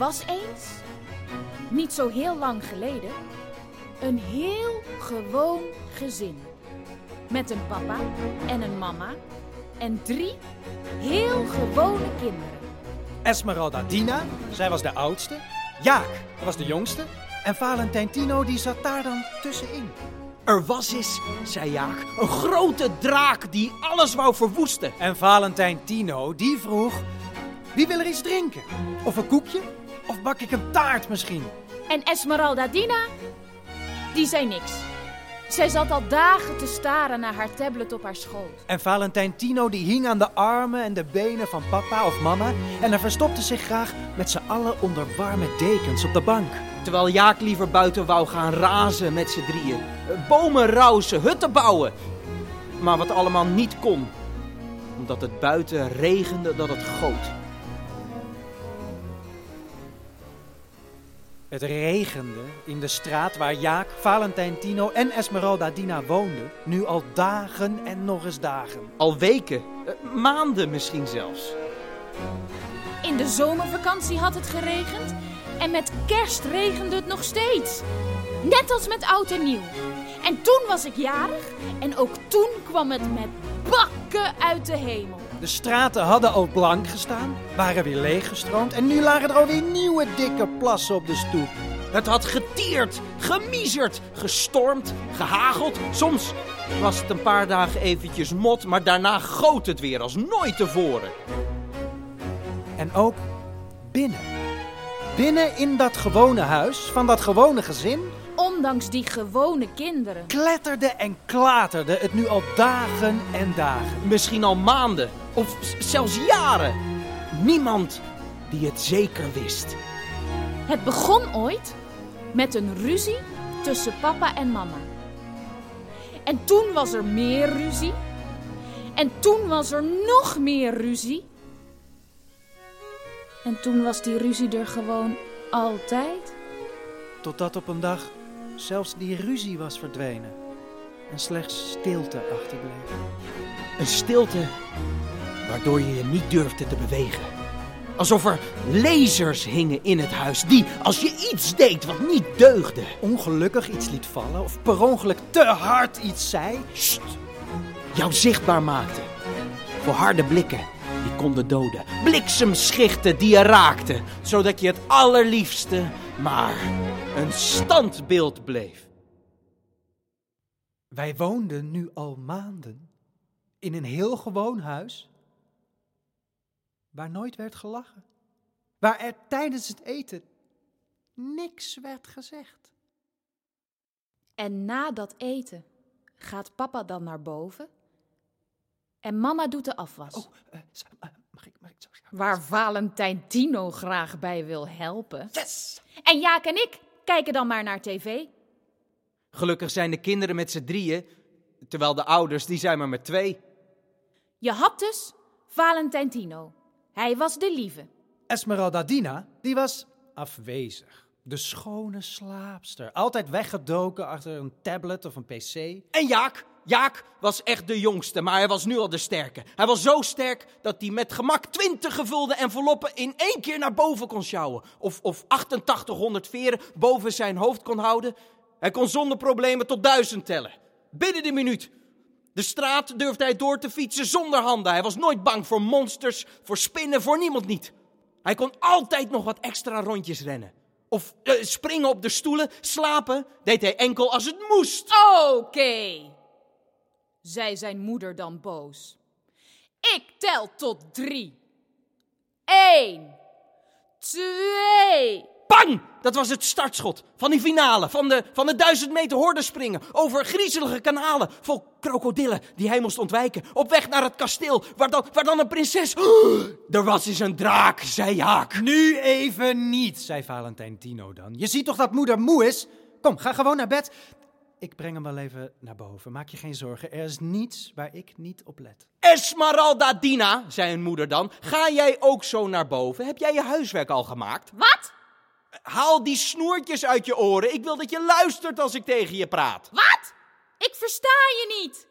was eens, niet zo heel lang geleden, een heel gewoon gezin. Met een papa en een mama en drie heel gewone kinderen. Esmeralda Dina, zij was de oudste. Jaak, dat was de jongste. En Valentijn Tino, die zat daar dan tussenin. Er was eens, zei Jaak, een grote draak die alles wou verwoesten. En Valentijn Tino, die vroeg... Wie wil er iets drinken? Of een koekje? Of bak ik een taart misschien? En Esmeralda Dina, die zei niks. Zij zat al dagen te staren naar haar tablet op haar schoot. En Valentijn Tino die hing aan de armen en de benen van papa of mama. En hij verstopte zich graag met z'n allen onder warme dekens op de bank. Terwijl Jaak liever buiten wou gaan razen met z'n drieën. Bomen rausen, hutten bouwen. Maar wat allemaal niet kon. Omdat het buiten regende dat het goot. Het regende in de straat waar Jaak, Valentijn Tino en Esmeralda Dina woonden. Nu al dagen en nog eens dagen. Al weken, eh, maanden misschien zelfs. In de zomervakantie had het geregend en met kerst regende het nog steeds. Net als met oud en nieuw. En toen was ik jarig en ook toen kwam het met bakken uit de hemel. De straten hadden al blank gestaan, waren weer leeggestroomd en nu lagen er alweer nieuwe dikke plassen op de stoep. Het had getierd, gemiezerd, gestormd, gehageld. Soms was het een paar dagen eventjes mot, maar daarna goot het weer als nooit tevoren. En ook binnen. Binnen in dat gewone huis van dat gewone gezin Ondanks die gewone kinderen. kletterde en klaterde het nu al dagen en dagen. Misschien al maanden of zelfs jaren. Niemand die het zeker wist. Het begon ooit met een ruzie tussen papa en mama. En toen was er meer ruzie. En toen was er nog meer ruzie. En toen was die ruzie er gewoon altijd. Totdat op een dag zelfs die ruzie was verdwenen. En slechts stilte achterbleef. Een stilte waardoor je je niet durfde te bewegen. Alsof er lasers hingen in het huis die, als je iets deed wat niet deugde, Ongelukkig iets liet vallen of per ongeluk te hard iets zei. Jou zichtbaar maakten. Voor harde blikken die konden doden. Bliksemschichten die je raakten, zodat je het allerliefste maar een standbeeld bleef. Wij woonden nu al maanden in een heel gewoon huis. Waar nooit werd gelachen. Waar er tijdens het eten niks werd gezegd. En na dat eten gaat papa dan naar boven. En mama doet de afwas. Oh, eh, eh, mag ik, mag ik zo Waar Valentijn Tino graag bij wil helpen. Yes! En Jaak en ik kijken dan maar naar tv. Gelukkig zijn de kinderen met z'n drieën, terwijl de ouders die zijn maar met twee. Je had dus Valentijn Tino. Hij was de lieve. Esmeralda Dina, die was afwezig. De schone slaapster. Altijd weggedoken achter een tablet of een pc. En Jaak, Jaak was echt de jongste, maar hij was nu al de sterke. Hij was zo sterk dat hij met gemak 20 gevulde enveloppen in één keer naar boven kon sjouwen. Of, of 8800 veren boven zijn hoofd kon houden. Hij kon zonder problemen tot duizend tellen. Binnen de minuut. De straat durfde hij door te fietsen zonder handen. Hij was nooit bang voor monsters, voor spinnen, voor niemand niet. Hij kon altijd nog wat extra rondjes rennen. Of eh, springen op de stoelen, slapen deed hij enkel als het moest. Oké, zei zijn moeder dan boos. Ik tel tot drie. Eén, twee. Bang! Dat was het startschot van die finale, van de, van de duizend meter hordespringen. Over griezelige kanalen vol krokodillen die hij moest ontwijken. Op weg naar het kasteel, waar dan, waar dan een prinses... er was eens een draak, zei Jaak. Nu even niet, zei Valentijn Tino dan. Je ziet toch dat moeder moe is? Kom, ga gewoon naar bed. Ik breng hem wel even naar boven. Maak je geen zorgen. Er is niets waar ik niet op let. Esmeralda Dina, zei hun moeder dan, ga jij ook zo naar boven? Heb jij je huiswerk al gemaakt? Wat? Haal die snoertjes uit je oren. Ik wil dat je luistert als ik tegen je praat. Wat? Ik versta je niet.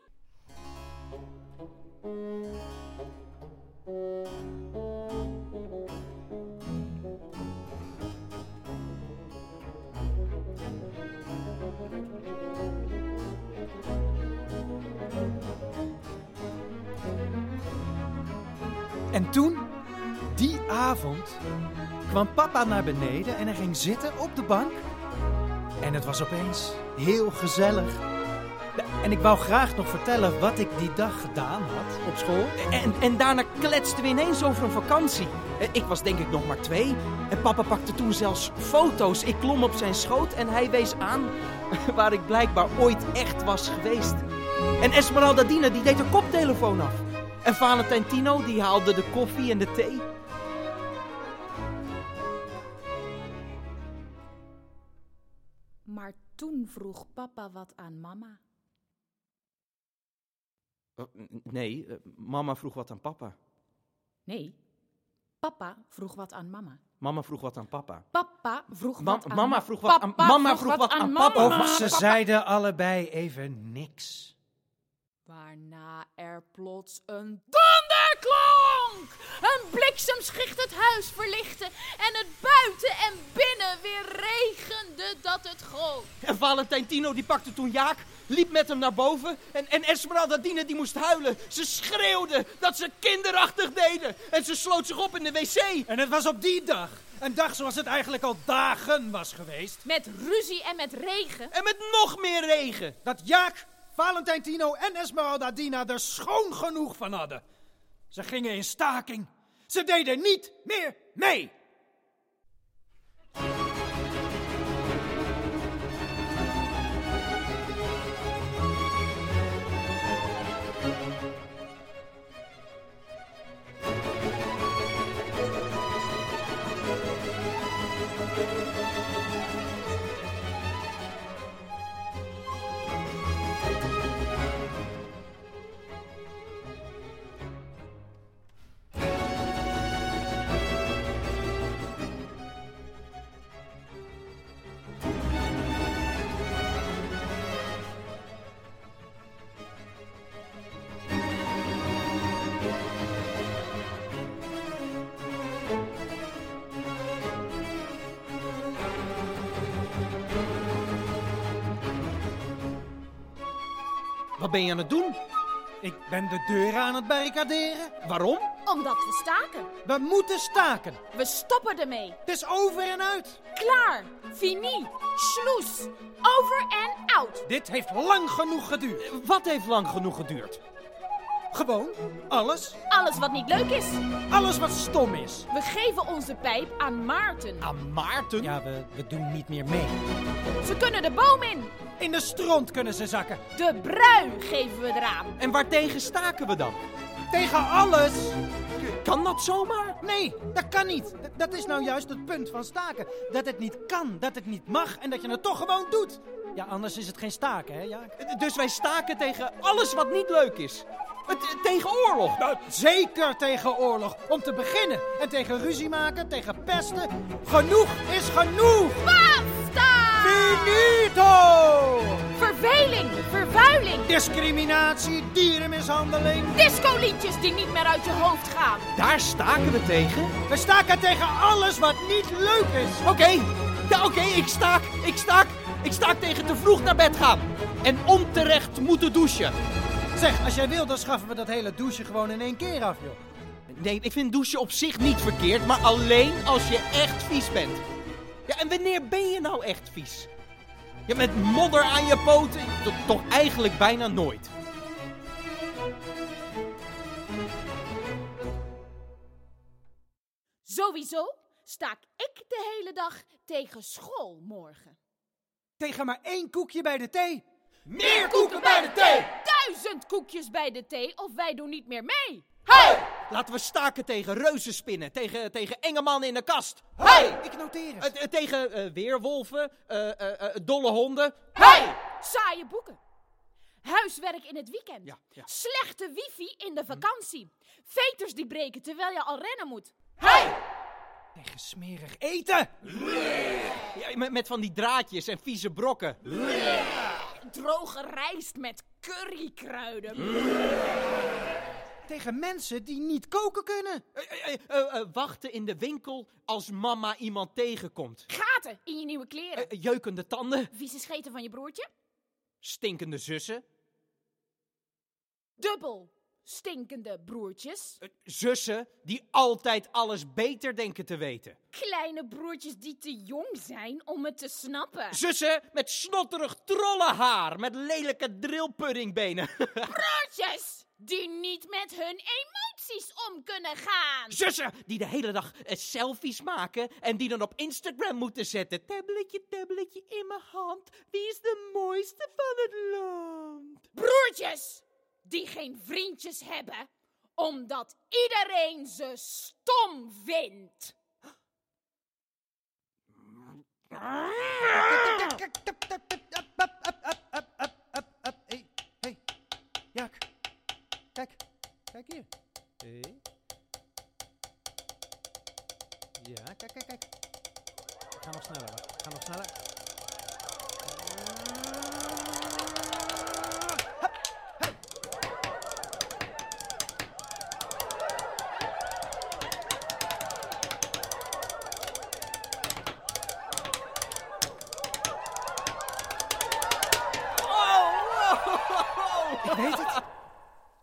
En toen, die avond, kwam papa naar beneden en hij ging zitten op de bank. En het was opeens heel gezellig. En ik wou graag nog vertellen wat ik die dag gedaan had op school. En, en daarna kletsten we ineens over een vakantie. Eh, Ik was denk ik nog maar twee. En papa pakte toen zelfs foto's. Ik klom op zijn schoot en hij wees aan waar ik blijkbaar ooit echt was geweest. En Esmeralda Dina die deed haar koptelefoon af. En Valentijn Tino die haalde de koffie en de thee. Toen vroeg papa wat aan mama. Oh, Nee, eh, mama vroeg wat aan papa. Nee, papa vroeg wat aan mama. Mama vroeg wat aan papa. Papa vroeg Ma- wat aan mama vroeg wat aan- Papa mama vroeg vroeg wat aan mama. papa. Of ze zeiden allebei even niks. Waarna er plots een donderklonk! Een bliksemschicht het huis verlichtte en het buiten en binnen weer regende dat het goot. En Valentijn Tino die pakte toen Jaak, liep met hem naar boven. En, en Esmeralda Dina die moest huilen. Ze schreeuwde dat ze kinderachtig deden. En ze sloot zich op in de wc. En het was op die dag, een dag zoals het eigenlijk al dagen was geweest, Met ruzie en met regen. En met nog meer regen. dat Jaak, Valentijn Tino en Esmeralda Dina er schoon genoeg van hadden. Ze gingen in staking. Ze deden niet meer mee. Wat ben je aan het doen? Ik ben de deuren aan het barricaderen. Waarom? Omdat we staken. We moeten staken. We stoppen ermee. Het is over en uit. Klaar. Fini. Sloes. Over en out. Dit heeft lang genoeg geduurd. Wat heeft lang genoeg geduurd? Gewoon alles. Alles wat niet leuk is. Alles wat stom is. We geven onze pijp aan Maarten. Aan Maarten? Ja, we, we doen niet meer mee. Ze kunnen de boom in. In de stront kunnen ze zakken. De brui geven we eraan. En waartegen staken we dan? Tegen alles. Kan dat zomaar? Nee, dat kan niet. D- Dat is nou juist het punt van staken. Dat het niet kan, dat het niet mag en dat je het toch gewoon doet. Ja, anders is het geen staken, hè, Jaak? Dus wij staken tegen alles wat niet leuk is. Het- Tegen oorlog. Nou, zeker tegen oorlog. Om te beginnen. En tegen ruzie maken, tegen pesten. Genoeg is genoeg. Basta! Finito! Verveling, vervuiling, Discriminatie, dierenmishandeling. discoliedjes die niet meer uit je hoofd gaan. Daar staken we tegen? We staken tegen alles wat niet leuk is. Oké, ja, oké, ik staak, ik staak, ik staak tegen te vroeg naar bed gaan. En onterecht moeten douchen. Zeg, als jij wil, dan schaffen we dat hele douchen gewoon in één keer af, joh. Nee, ik vind douchen op zich niet verkeerd, maar alleen als je echt vies bent. Ja, en wanneer ben je nou echt vies? Ja, met modder aan je poten? To- toch eigenlijk bijna nooit. Sowieso staak ik de hele dag tegen school morgen. Tegen maar één koekje bij de thee. Meer koeken bij de thee! Duizend koekjes bij de thee of wij doen niet meer mee. Laten we staken tegen reuzenspinnen, tegen, tegen enge mannen in de kast. Hey! Ik noteer het. Eh, eh, tegen eh, weerwolven, eh, eh, eh, dolle honden. Hey! Saaie boeken. Huiswerk in het weekend. Ja, ja. Slechte wifi in de vakantie. Veters die breken terwijl je al rennen moet. Tegen smerig eten. Ja, met, met van die draadjes en vieze brokken. Droge rijst met currykruiden. Tegen mensen die niet koken kunnen. Eh, eh, eh, wachten in de winkel als mama iemand tegenkomt. Gaten in je nieuwe kleren. Eh, jeukende tanden, Vieze scheten van je broertje. stinkende zussen. Dubbel. stinkende broertjes. Eh, Zussen die altijd alles beter denken te weten. Kleine broertjes die te jong zijn om het te snappen. Zussen met snotterig trollenhaar, met lelijke drillpuddingbenen. Broertjes die niet met hun emoties om kunnen gaan. Zussen die de hele dag eh, selfies maken en die dan op Instagram moeten zetten. Tabletje, tabletje in mijn hand. Wie is de mooiste van het land? Broertjes die geen vriendjes hebben omdat iedereen ze stom vindt. Hier. Hé. Ja, kijk, kijk, kijk. Ga nog sneller, hoor. Ga.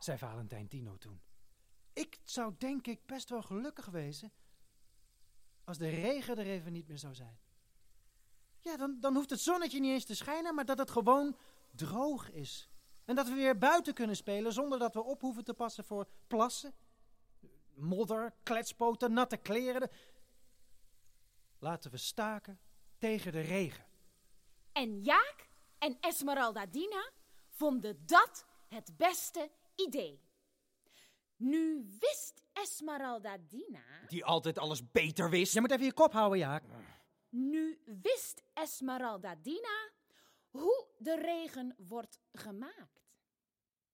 Zei Valentijn Tino toen. Ik zou denk ik best wel gelukkig wezen als de regen er even niet meer zou zijn. Ja, dan, dan hoeft het zonnetje niet eens te schijnen, maar dat het gewoon droog is. En dat we weer buiten kunnen spelen zonder dat we op hoeven te passen voor plassen, modder, kletspoten, natte kleren. Laten we staken tegen de regen. En Jaak en Esmeralda Dina vonden dat het beste idee. Nu wist Esmeralda Dina. Die altijd alles beter wist. Je moet even je kop houden, Jaak. Nu wist Esmeralda Dina hoe de regen wordt gemaakt.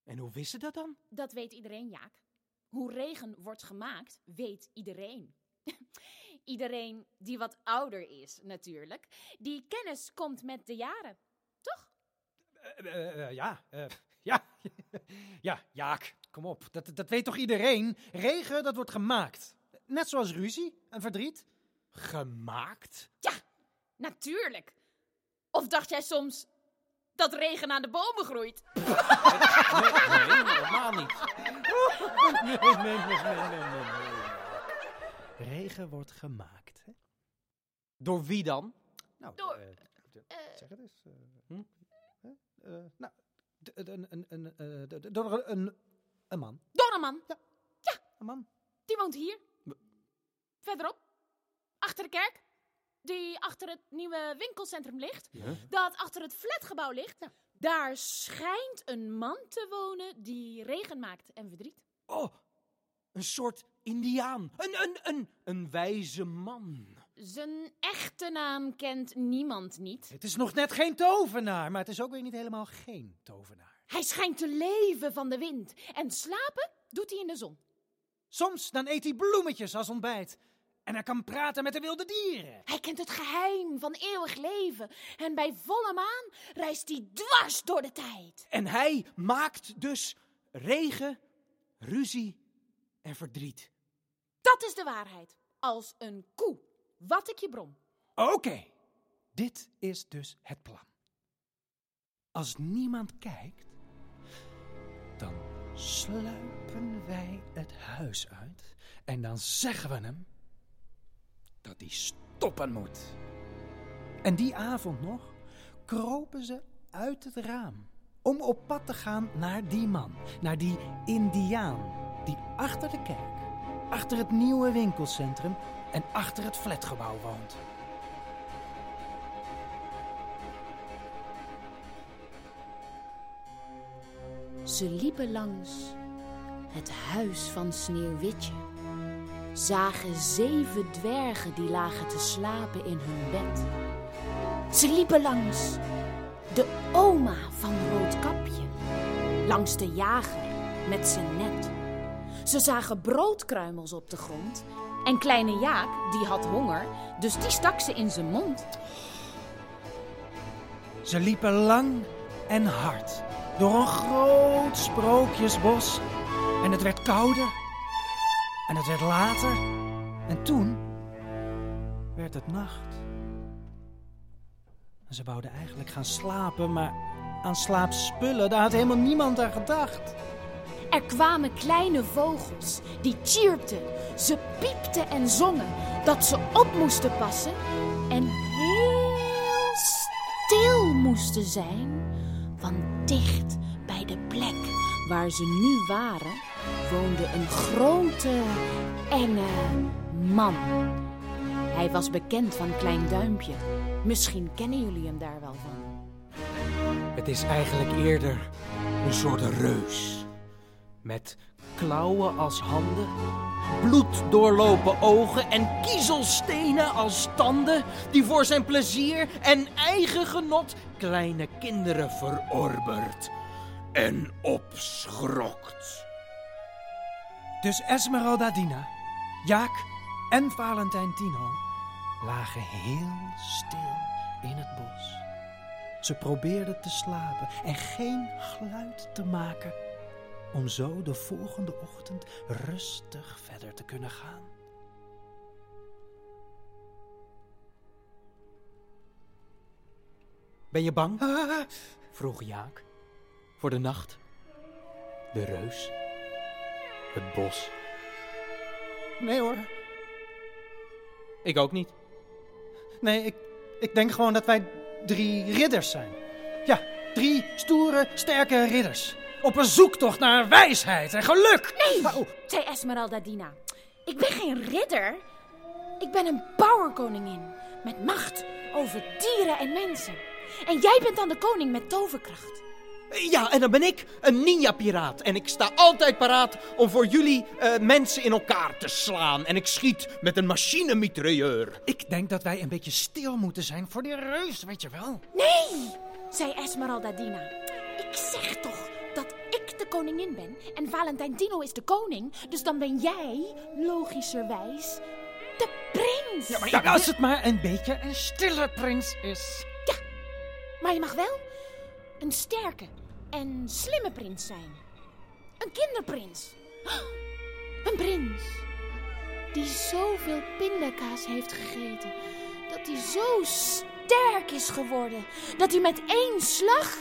En hoe wist ze dat dan? Dat weet iedereen, Jaak. Hoe regen wordt gemaakt, weet iedereen. iedereen die wat ouder is, natuurlijk. Die kennis komt met de jaren, toch? Eh, eh, eh, ja, eh, ja, ja, Jaak, kom op. Dat, dat weet toch iedereen? Regen, dat wordt gemaakt. Net zoals ruzie en verdriet. Gemaakt? Ja, natuurlijk. Of dacht jij soms dat regen aan de bomen groeit? Nee, nee, helemaal niet. Nee, nee, nee, nee, nee. Regen wordt gemaakt. Hè? Door wie dan? Nou, Door, eh, eh, zeg het eens. eh, Hm? Eh, nou, een, een, een, eh, door een, een man. Door een man, Een man. die woont hier. Verderop, achter de kerk. Die achter het nieuwe winkelcentrum ligt. Ja. Dat achter het flatgebouw ligt. Daar schijnt een man te wonen die regen maakt en verdriet. Oh, een soort indiaan. Een, een, een, een wijze man. Zijn echte naam kent niemand niet. Het is nog net geen tovenaar, maar het is ook weer niet helemaal geen tovenaar. Hij schijnt te leven van de wind. En slapen doet hij in de zon. Soms dan eet hij bloemetjes als ontbijt. En hij kan praten met de wilde dieren. Hij kent het geheim van eeuwig leven. En bij volle maan reist hij dwars door de tijd. En hij maakt dus regen, ruzie en verdriet. Dat is de waarheid. Als een koe. Wat ik je brom. Oké, dit is dus het plan. Als niemand kijkt, dan sluipen wij het huis uit en dan zeggen we hem dat hij stoppen moet. En die avond nog kropen ze uit het raam om op pad te gaan naar die man, naar die indiaan die achter de kerk, achter het nieuwe winkelcentrum en achter het flatgebouw woont. Ze liepen langs het huis van Sneeuwwitje. Zagen zeven dwergen die lagen te slapen in hun bed. Ze liepen langs de oma van Roodkapje. Langs de jager met zijn net. Ze zagen broodkruimels op de grond. En kleine Jaak, die had honger, dus die stak ze in zijn mond. Ze liepen lang en hard door een groot sprookjesbos. En het werd kouder. En het werd later. En toen werd het nacht. Ze wouden eigenlijk gaan slapen, maar aan slaapspullen, daar had helemaal niemand aan gedacht. Er kwamen kleine vogels die chirpten, ze piepten en zongen dat ze op moesten passen en heel stil moesten zijn. Want dicht bij de plek waar ze nu waren, woonde een grote, enge man. Hij was bekend van Klein Duimpje. Misschien kennen jullie hem daar wel van. Het is eigenlijk eerder een soort reus. Met klauwen als handen, bloed doorlopen ogen en kiezelstenen als tanden, die voor zijn plezier en eigen genot kleine kinderen verorbert en opschrokt. Dus Esmeralda Dina, Jaak en Valentijn Tino lagen heel stil in het bos. Ze probeerden te slapen en geen geluid te maken, om zo de volgende ochtend rustig verder te kunnen gaan. Ben je bang? vroeg Jaak. Voor de nacht, de reus, het bos. Nee hoor, Ik ook niet. nee, ik, ik denk gewoon dat wij drie ridders zijn. Ja, drie stoere, sterke ridders. Op een zoektocht naar wijsheid en geluk. Nee, Maar, oh, zei Esmeralda Dina. Ik ben geen ridder. Ik ben een powerkoningin met macht over dieren en mensen. En jij bent dan de koning met toverkracht. Ja, en dan ben ik een ninja-piraat. En ik sta altijd paraat om voor jullie eh, mensen in elkaar te slaan. En ik schiet met een machinemitrailleur. ik denk dat wij een beetje stil moeten zijn voor die reus, weet je wel. Nee, zei Esmeralda Dina. Ik zeg toch de koningin ben en Valentijn is de koning. Dus dan ben jij, logischerwijs, de prins. Ja, maar ja, als het maar een beetje een stille prins is. Maar je mag wel een sterke en slimme prins zijn. Een kinderprins. Een prins die zoveel pindakaas heeft gegeten dat hij zo sterk is geworden dat hij met één slag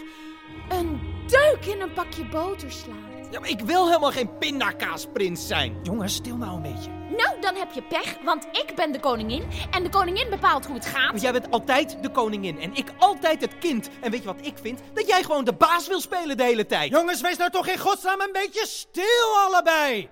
een deuk in een pakje boter slaat. Ja, maar ik wil helemaal geen pindakaasprins zijn. Jongens, stil nou een beetje. Nou, dan heb je pech, want ik ben de koningin en de koningin bepaalt hoe het gaat. Want jij bent altijd de koningin en ik altijd het kind. En weet je wat ik vind? Dat jij gewoon de baas wil spelen de hele tijd. Jongens, wees nou toch in godsnaam een beetje stil allebei.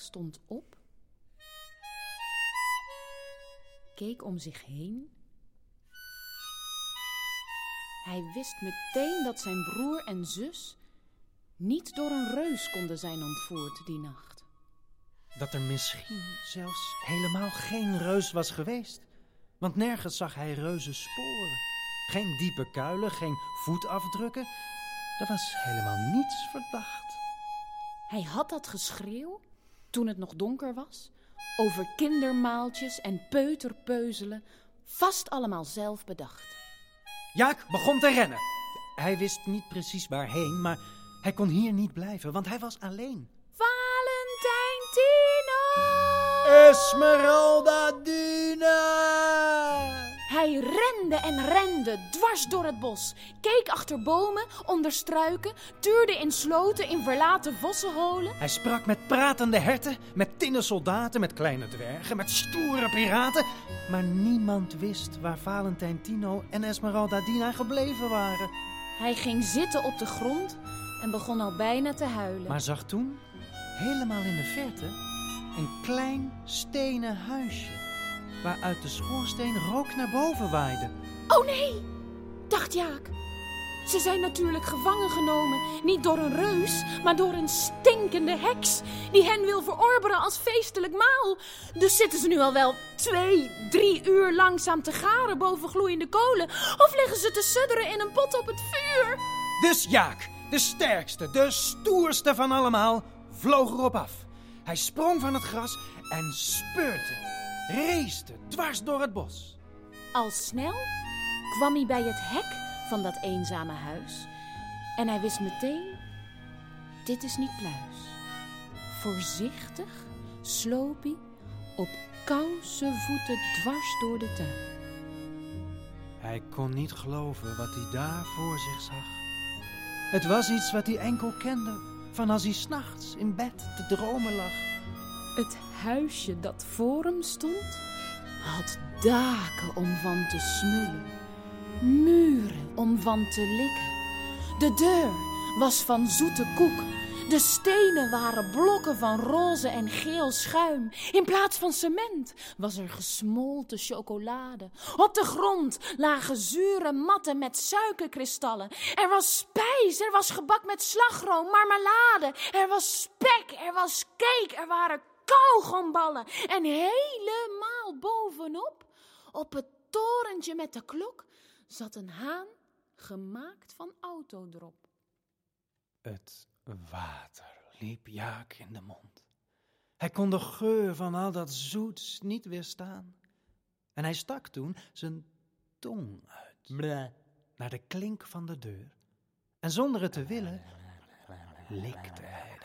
Stond op, keek om zich heen. Hij wist meteen dat zijn broer en zus niet door een reus konden zijn ontvoerd die nacht. Dat er misschien zelfs helemaal geen reus was geweest. Want nergens zag hij reuze sporen. Geen diepe kuilen, geen voetafdrukken. Er was helemaal niets verdacht. Hij had dat geschreeuw, toen het nog donker was, over kindermaaltjes en peuterpeuzelen, vast allemaal zelf bedacht. Jaak begon te rennen. Hij wist niet precies waarheen, maar hij kon hier niet blijven, want hij was alleen. Valentijn Tino! Esmeralda Dina! Hij rende en rende dwars door het bos, keek achter bomen, onder struiken, tuurde in sloten, in verlaten vossenholen. Hij sprak met pratende herten, met tinnen soldaten, met kleine dwergen, met stoere piraten. Maar niemand wist waar Valentijn Tino en Esmeralda Dina gebleven waren. Hij ging zitten op de grond en begon al bijna te huilen. Maar zag toen, helemaal in de verte, een klein stenen huisje. Waaruit de schoorsteen rook naar boven waaide. Oh nee, dacht Jaak. Ze zijn natuurlijk gevangen genomen, niet door een reus, maar door een stinkende heks die hen wil verorberen als feestelijk maal. Dus zitten ze nu al wel twee, drie uur langzaam te garen boven gloeiende kolen, of liggen ze te sudderen in een pot op het vuur? Dus Jaak, de sterkste, de stoerste van allemaal, vloog erop af. Hij sprong van het gras en speurde, reesde dwars door het bos. Al snel kwam hij bij het hek van dat eenzame huis en hij wist meteen: dit is niet pluis. Voorzichtig sloop hij op kouse voeten dwars door de tuin. Hij kon niet geloven wat hij daar voor zich zag. Het was iets wat hij enkel kende van als hij s'nachts in bed te dromen lag. Het huisje dat voor hem stond, had daken om van te smullen, muren om van te likken. De deur was van zoete koek. De stenen waren blokken van roze en geel schuim. In plaats van cement was er gesmolten chocolade. Op de grond lagen zure matten met suikerkristallen. Er was spijs, er was gebak met slagroom, marmelade. Er was spek, er was cake, er waren kauwgomballen. En helemaal bovenop, op het torentje met de klok, zat een haan gemaakt van autodrop. Het water liep Jaak in de mond. Hij kon de geur van al dat zoets niet weerstaan. En hij stak toen zijn tong uit naar de klink van de deur. En zonder het te willen, likte hij.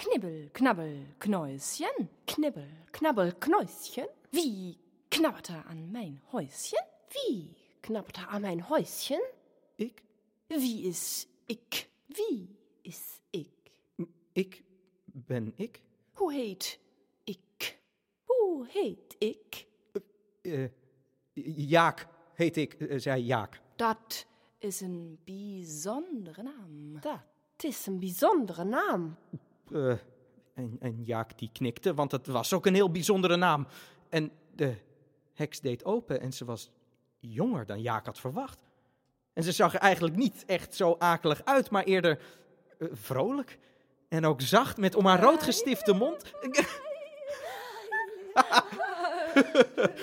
Knibbel, knabbel, Knäuschen. Knibbel, knabbel, Knäuschen. Wie knabbert er an mein Häuschen? Wie knabbert er an mein Häuschen? Ik? Wie is ik? Wie is ik? Ik ben ik? Hoe heet ik? Hoe heet ik? Eh, Jaak heet ik, eh, zei Jaak. Dat is een bijzondere naam. Dat is een bijzondere naam. Eh, en, en Jaak die knikte, want het was ook een heel bijzondere naam. En de heks deed open en ze was jonger dan Jaak had verwacht. En ze zag er eigenlijk niet echt zo akelig uit, maar eerder eh, vrolijk. En ook zacht, met om haar rood gestifte mond.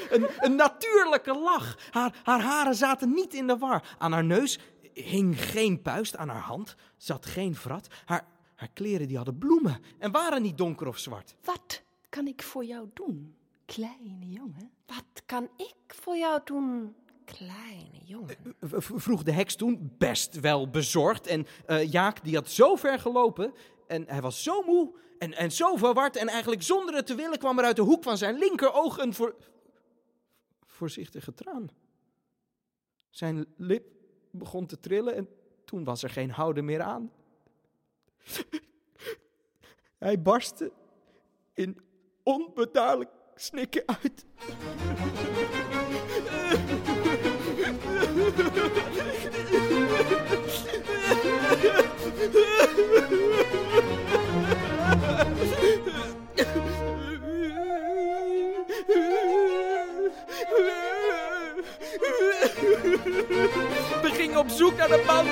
een, een natuurlijke lach. Haar, haar haren zaten niet in de war. Aan haar neus hing geen puist, aan haar hand zat geen vrat. Haar, haar kleren die hadden bloemen en waren niet donker of zwart. Wat kan ik voor jou doen, kleine jongen? Wat kan ik voor jou doen, kleine jongen? V- v- vroeg de heks toen, best wel bezorgd. En eh, Jaak die had zo ver gelopen en hij was zo moe en, en zo verward. En eigenlijk zonder het te willen kwam er uit de hoek van zijn linkeroog een voor, voorzichtige traan. Zijn lip begon te trillen en toen was er geen houden meer aan. Hij barstte in onbedaarlijk snikken uit. We gingen op zoek naar de man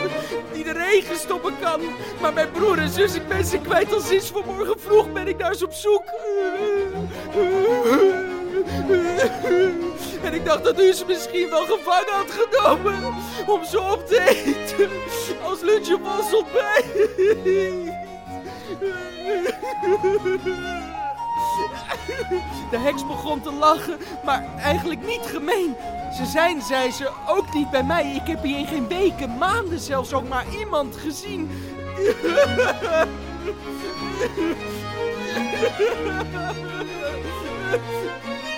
de regen stoppen kan. Maar mijn broer en zus, ik ben ze kwijt al sinds vanmorgen vroeg ben ik naar ze op zoek. En ik dacht dat u ze misschien wel gevangen had genomen om ze op te eten als lunch of als ontbijt. De heks begon te lachen, maar eigenlijk niet gemeen. Ze zijn, zei ze, ook niet bij mij. Ik heb hier in geen weken, maanden zelfs ook maar iemand gezien.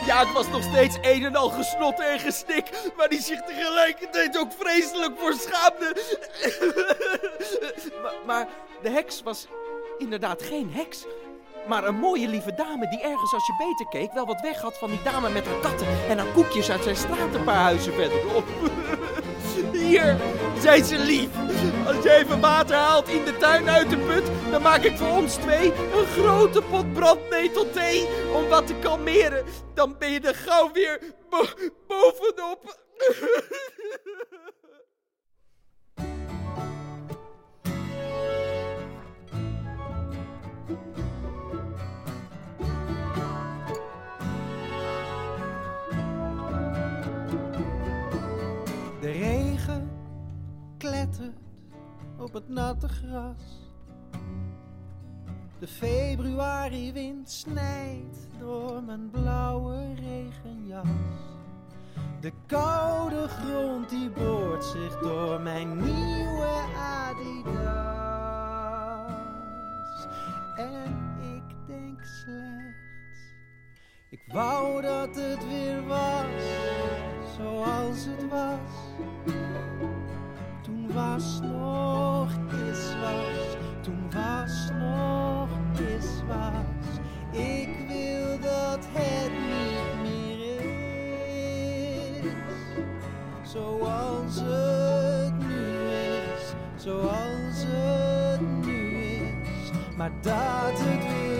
Ja, het was nog steeds een en al gesnot en gesnik, waar die zich tegelijkertijd ook vreselijk voor schaamde. maar, maar de heks was inderdaad geen heks. Maar een mooie lieve dame die ergens als je beter keek wel wat weg had van die dame met haar katten en haar koekjes uit zijn straat een paar huizen verderop. Hier, zei ze lief. Als je even water haalt in de tuin uit de put, dan maak ik voor ons twee een grote pot brandnetelthee om wat te kalmeren. Dan ben je er gauw weer bo- bovenop. op het natte gras. De februariwind snijdt door mijn blauwe regenjas. De koude grond die boort zich door mijn nieuwe Adidas. En ik denk slechts, ik wou dat het weer was zoals het was. Toen was nog is was, toen was nog is was. Ik wil dat het niet meer is. Zoals het nu is, zoals het nu is. Maar dat het weer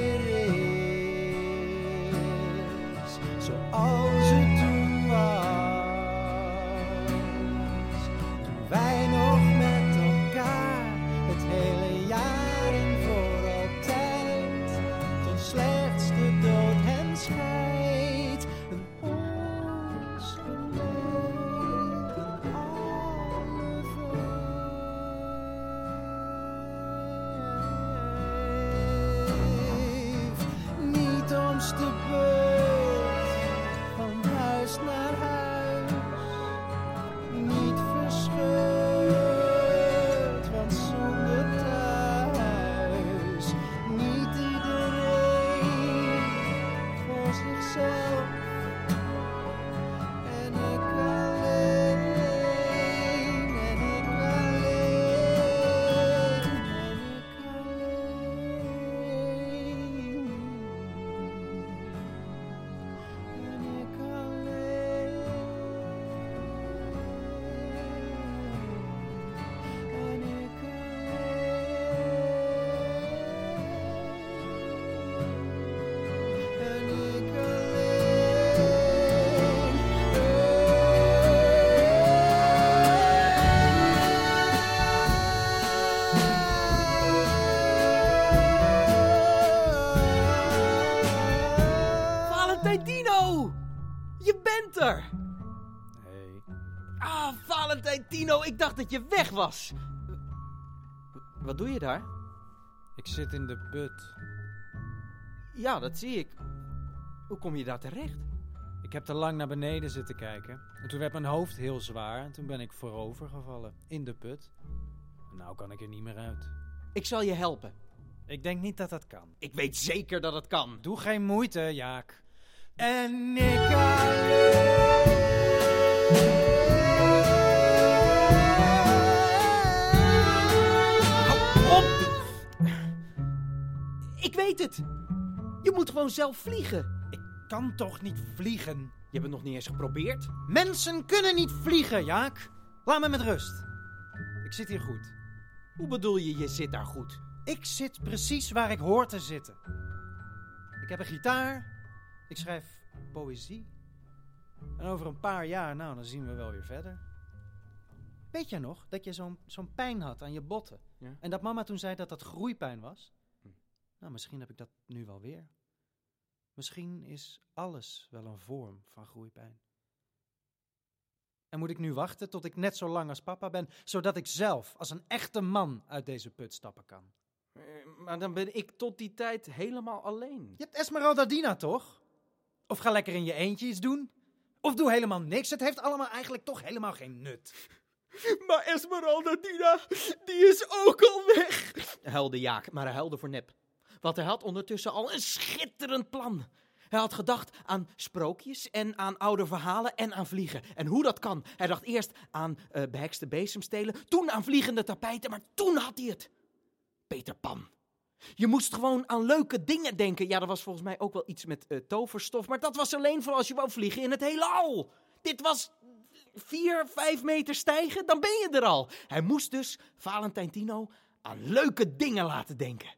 ik dacht dat je weg was. Wat doe je daar? Ik zit in de put. Ja, dat zie ik. Hoe kom je daar terecht? Ik heb te lang naar beneden zitten kijken. En toen werd mijn hoofd heel zwaar. En toen ben ik voorover gevallen. In de put. Nou kan ik er niet meer uit. Ik zal je helpen. Ik denk niet dat dat kan. Ik weet zeker dat het kan. Doe geen moeite, Jaak. En ik alleen. Weet het. Je moet gewoon zelf vliegen. Ik kan toch niet vliegen? Je hebt het nog niet eens geprobeerd? Mensen kunnen niet vliegen, Jaak. Laat me met rust. Ik zit hier goed. Hoe bedoel je, je zit daar goed? Ik zit precies waar ik hoor te zitten. Ik heb een gitaar. Ik schrijf poëzie. En over een paar jaar, nou, dan zien we wel weer verder. Weet jij nog dat je zo'n zo'n pijn had aan je botten? Ja. En dat mama toen zei dat dat groeipijn was? Nou, misschien heb ik dat nu wel weer. Misschien is alles wel een vorm van groeipijn. En moet ik nu wachten tot ik net zo lang als papa ben, zodat ik zelf als een echte man uit deze put stappen kan? Eh, Maar dan ben ik tot die tijd helemaal alleen. Je hebt Esmeralda Dina toch? Of ga lekker in je eentje iets doen? Of doe helemaal niks. Het heeft allemaal eigenlijk toch helemaal geen nut. Maar Esmeralda Dina, die is ook al weg. Huilde Jaak, maar hij huilde voor nep. Want hij had ondertussen al een schitterend plan. Hij had gedacht aan sprookjes en aan oude verhalen en aan vliegen. En hoe dat kan. Hij dacht eerst aan eh behekste bezemstelen, toen aan vliegende tapijten, maar toen had hij het. Peter Pan. Je moest gewoon aan leuke dingen denken. Ja, er was volgens mij ook wel iets met eh, toverstof, maar dat was alleen voor als je wou vliegen in het heelal. Dit was vier, vijf meter stijgen, dan ben je er al. Hij moest dus Valentijn Tino aan leuke dingen laten denken.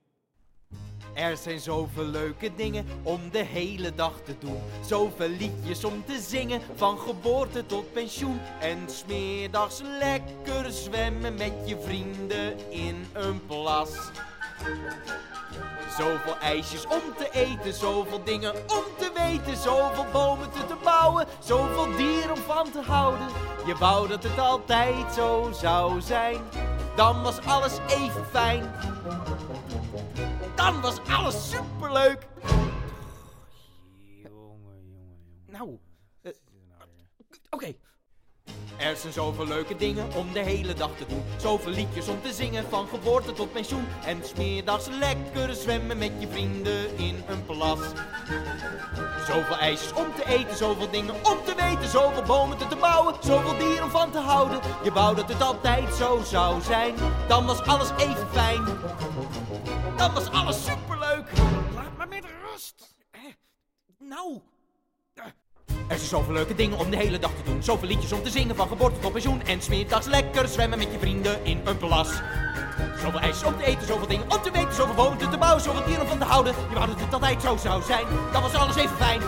Er zijn zoveel leuke dingen om de hele dag te doen. Zoveel liedjes om te zingen, van geboorte tot pensioen. En smiddags lekker zwemmen met je vrienden in een plas. Zoveel ijsjes om te eten, zoveel dingen om te weten, zoveel bomen te, te bouwen, zoveel dieren om van te houden. Je wou dat het altijd zo zou zijn, dan was alles even fijn. Dan was alles superleuk. Jongen, jongen, jongen. Nou, eh, oké. Er zijn zoveel leuke dingen om de hele dag te doen. Zoveel liedjes om te zingen, van geboorte tot pensioen. En smiddags lekker zwemmen met je vrienden in een plas. Zoveel ijsjes om te eten, zoveel dingen om te weten. Zoveel bomen te, te bouwen, zoveel dieren om van te houden. Je wou dat het altijd zo zou zijn, dan was alles even fijn. Dan was alles superleuk. Laat me met rust. Nou. Eh. Er zijn zoveel leuke dingen om de hele dag te doen. Zoveel liedjes om te zingen van geboorte tot pensioen. En smiddags lekker zwemmen met je vrienden in een plas. Zoveel ijsjes om te eten, zoveel dingen om te weten. Zoveel bomen te bouwen, zoveel dieren om van te houden. Je wou dat het altijd zo zou zijn. Dan was alles even fijn.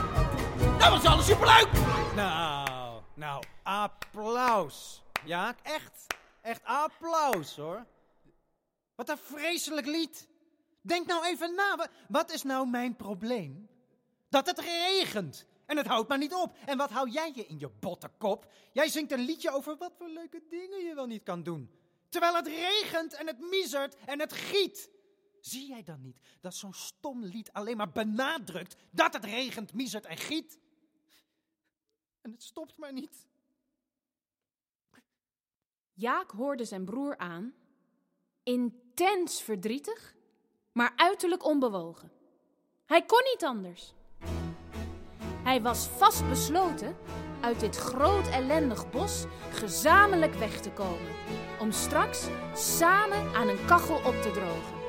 Dan was alles superleuk. Nou, nou, applaus. Ja, echt, echt applaus hoor. Wat een vreselijk lied. Denk nou even na, wa- wat is nou mijn probleem? Dat het regent. En het houdt maar niet op. En wat hou jij je in je botte kop? Jij zingt een liedje over wat voor leuke dingen je wel niet kan doen. Terwijl het regent en het miezert en het giet. Zie jij dan niet dat zo'n stom lied alleen maar benadrukt dat het regent, miezert en giet? En het stopt maar niet. Jaak hoorde zijn broer aan, intens verdrietig, maar uiterlijk onbewogen. Hij kon niet anders. Hij was vastbesloten uit dit groot ellendig bos gezamenlijk weg te komen, om straks samen aan een kachel op te drogen.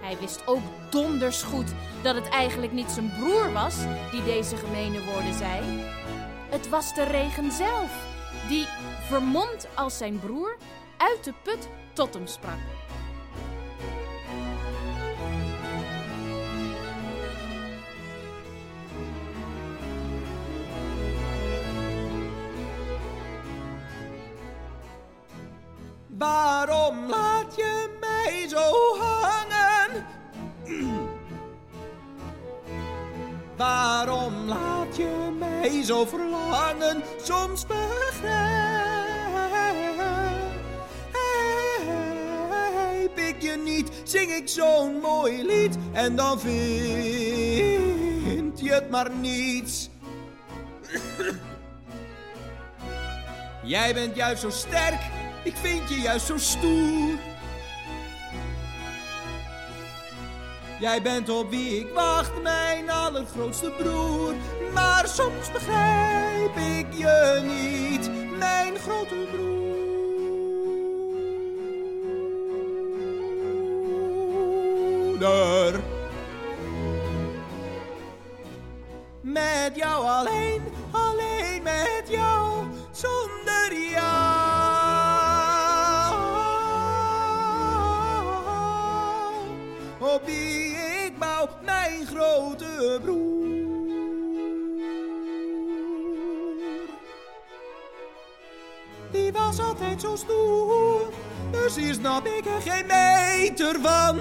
Hij wist ook donders goed dat het eigenlijk niet zijn broer was die deze gemene woorden zei. Het was de regen zelf, die, vermomd als zijn broer, uit de put tot hem sprak. Waarom laat je mij zo hangen? Waarom laat je mij zo verlangen? Soms begrijp ik je niet, zing ik zo'n mooi lied en dan vind je het maar niets. Jij bent juist zo sterk, ik vind je juist zo stoer. Jij bent op wie ik wacht, mijn allergrootste broer. Maar soms begrijp ik je niet, mijn grote broeder. Met jou alleen broer. Die was altijd zo stoer, dus hier snap ik er geen meter van.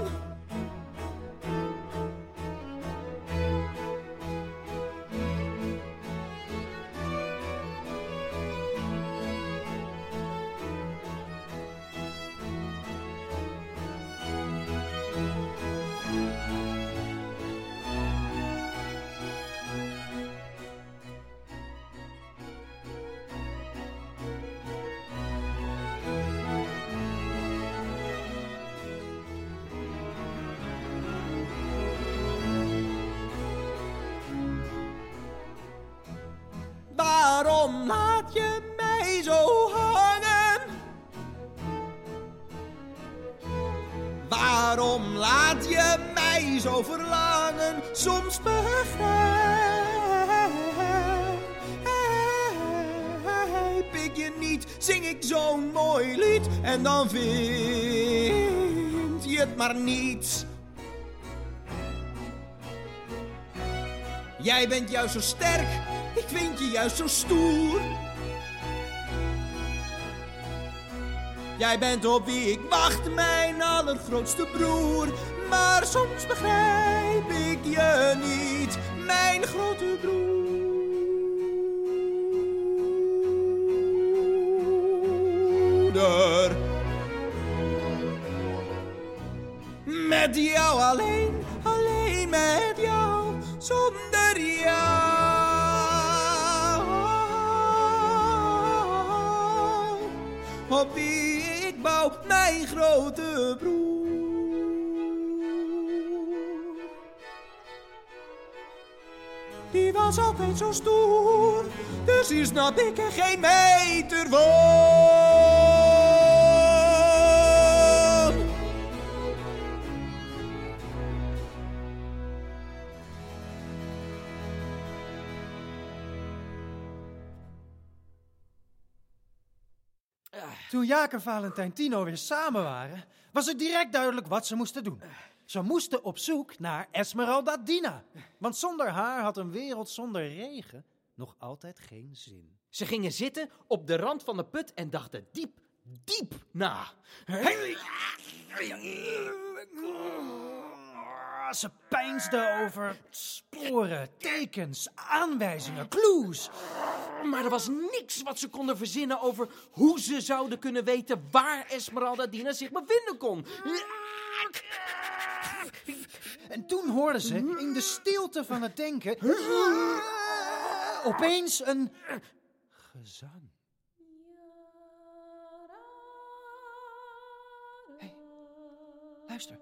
Zo verlangen? Soms begrijp ik je niet, zing ik zo'n mooi lied en dan vind je het maar niet. Jij bent juist zo sterk, ik vind je juist zo stoer. Jij bent op wie ik wacht, mijn allergrootste broer. Maar soms begrijp ik je niet, mijn grote broeder. Met jou alleen, alleen met jou, zonder jou. Op wie ik bouw, mijn grote was altijd zo stoer, dus hier snap ik er geen meter van. Toen Jaak en Valentijn Tino weer samen waren, was het direct duidelijk wat ze moesten doen. Ze moesten op zoek naar Esmeralda Dina. Want zonder haar had een wereld zonder regen nog altijd geen zin. Ze gingen zitten op de rand van de put en dachten diep, diep na. Ze peinsden over sporen, tekens, aanwijzingen, clues. Maar er was niks wat ze konden verzinnen over hoe ze zouden kunnen weten waar Esmeralda Dina zich bevinden kon. En toen hoorden ze in de stilte van het denken opeens een gezang. Hey, luister.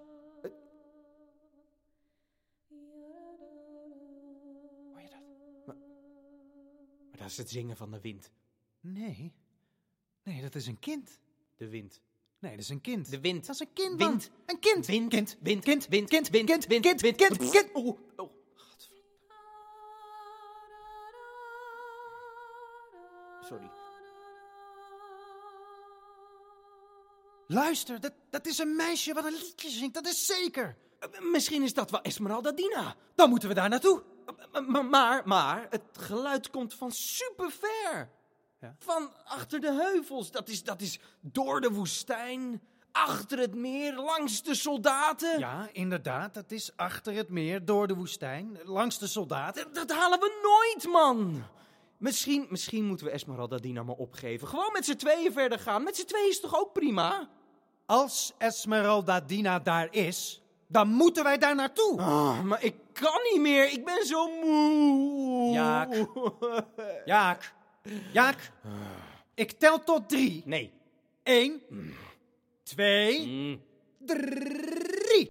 Hoor je dat? Maar dat is het zingen van de wind. Nee. Nee, dat is een kind. De wind. Nee, dat is een kind. De wind. Dat is een kind. Wind. Een kind. Wind. Kind. Wind. Kind. Wind. Kind. Wind. Kind. Wind. Kind. Wind. Kind. Kind. Oh, oh. Sorry. Luister, dat, dat is een meisje wat een liedje zingt. Dat is zeker. Eh, Misschien is dat wel Esmeralda Dina. Dan moeten we daar naartoe. M- m- Maar, maar, het geluid komt van super ver. Ja. Van achter de heuvels. Dat is, dat is door de woestijn, achter het meer, langs de soldaten. Ja, inderdaad. Dat is achter het meer, door de woestijn, langs de soldaten. Dat, dat halen we nooit, man. Misschien, misschien moeten we Esmeralda Dina maar opgeven. Gewoon met z'n tweeën verder gaan. Met z'n tweeën is toch ook prima? Als Esmeralda Dina daar is, dan moeten wij daar naartoe. Ah, maar ik kan niet meer. Ik ben zo moe. Jaak. Jaak. Jaak. Ik tel tot drie. Nee. Eén. Twee. Drie.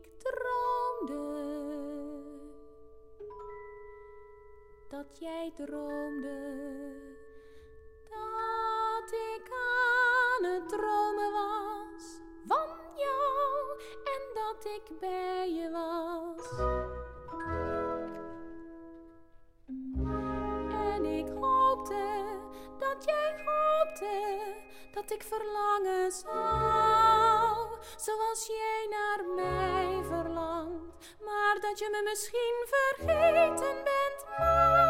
Ik droomde dat jij droomde dat ik aan het dromen was van jou en dat ik bij je was. En ik hoopte dat jij hoopte dat ik verlangen zou, zoals jij mij verlangt. Maar dat je me misschien vergeten bent, maakt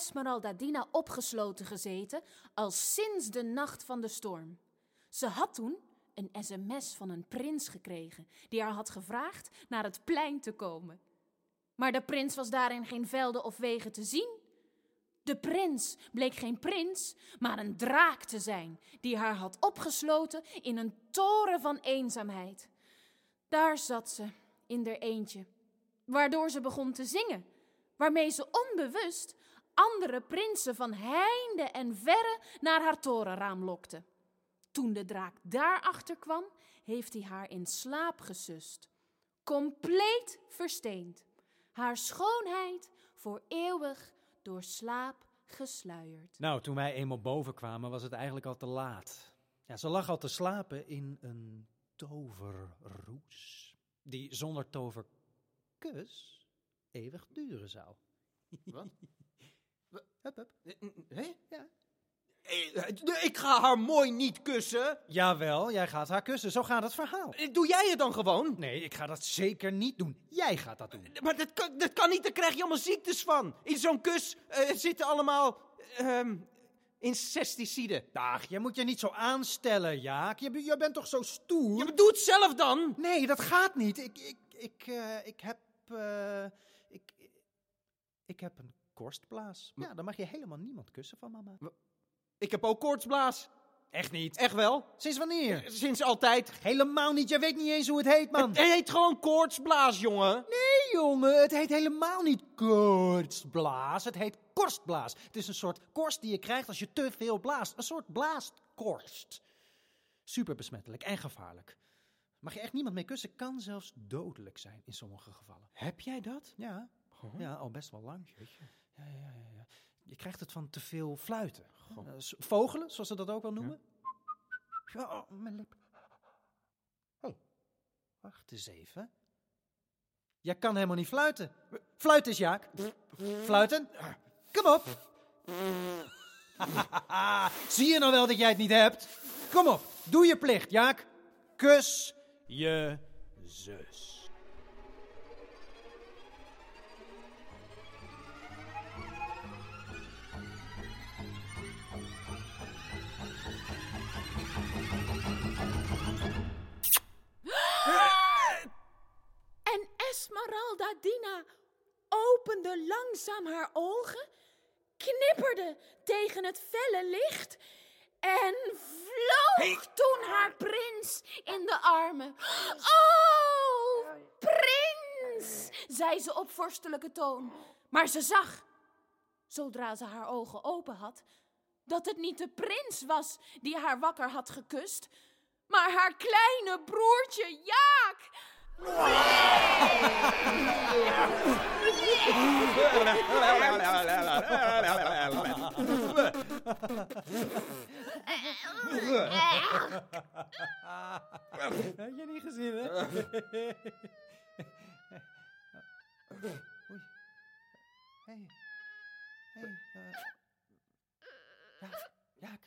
had Esmeralda Dina opgesloten gezeten al sinds de nacht van de storm. Ze had toen een sms van een prins gekregen die haar had gevraagd naar het plein te komen. Maar de prins was daarin geen velden of wegen te zien. De prins bleek geen prins, maar een draak te zijn die haar had opgesloten in een toren van eenzaamheid. Daar zat ze in der eentje, waardoor ze begon te zingen waarmee ze onbewust andere prinsen van heinde en verre naar haar torenraam lokte. Toen de draak daarachter kwam, heeft hij haar in slaap gesust, compleet versteend, haar schoonheid voor eeuwig door slaap gesluierd. Nou, toen wij eenmaal boven kwamen, was het eigenlijk al te laat. Ja, ze lag al te slapen in een toverroes, die zonder toverkus eeuwig duren zou. Wat? Hup, hup. Hé? Ja. Eh, Ik ga haar mooi niet kussen. Jawel, jij gaat haar kussen. Zo gaat het verhaal. Eh, Doe jij het dan gewoon? Nee, ik ga dat zeker niet doen. Jij gaat dat doen. Maar dat kan, dat kan niet, daar krijg je allemaal ziektes van. In zo'n kus eh, zitten allemaal ehm insecticiden. Ach, je moet je niet zo aanstellen, Jaak. Je, be- je bent toch zo stoer? Ja, maar doe het zelf dan. Nee, dat gaat niet. Ik, ik, ik, eh, ik heb... eh, ik, ik heb een korstblaas. Ja, dan mag je helemaal niemand kussen van mama. Ik heb ook koortsblaas. Echt niet. Echt wel. Sinds wanneer? Sinds altijd. Helemaal niet. Je weet niet eens hoe het heet, man. Het heet gewoon koortsblaas, jongen. Nee, jongen, het heet helemaal niet korstblaas. Het heet korstblaas. Het is een soort korst die je krijgt als je te veel blaast. Een soort blaastkorst. Super besmettelijk en gevaarlijk. Mag je echt niemand mee kussen, kan zelfs dodelijk zijn in sommige gevallen. Heb jij dat? Ja, ja al best wel lang. Ja, ja, ja. Je krijgt het van te veel fluiten. Eh, vogelen, zoals ze dat ook wel noemen. Ja, oh, mijn lip. Oh, wacht eens even. Jij kan helemaal niet fluiten. Fluit eens, Jaak. Fluiten? Kom op. Zie je nou wel dat jij het niet hebt? Kom op, doe je plicht, Jaak. Kus je zus. Esmeralda Dina opende langzaam haar ogen, knipperde tegen het felle licht en vloog toen haar prins in de armen. Oh, prins, zei ze op vorstelijke toon. Maar ze zag, zodra ze haar ogen open had, dat het niet de prins was die haar wakker had gekust, maar haar kleine broertje Jaak. Heb je niet gezien, hè? Oei. Hey. Hey. eh. Jaak. Jaak.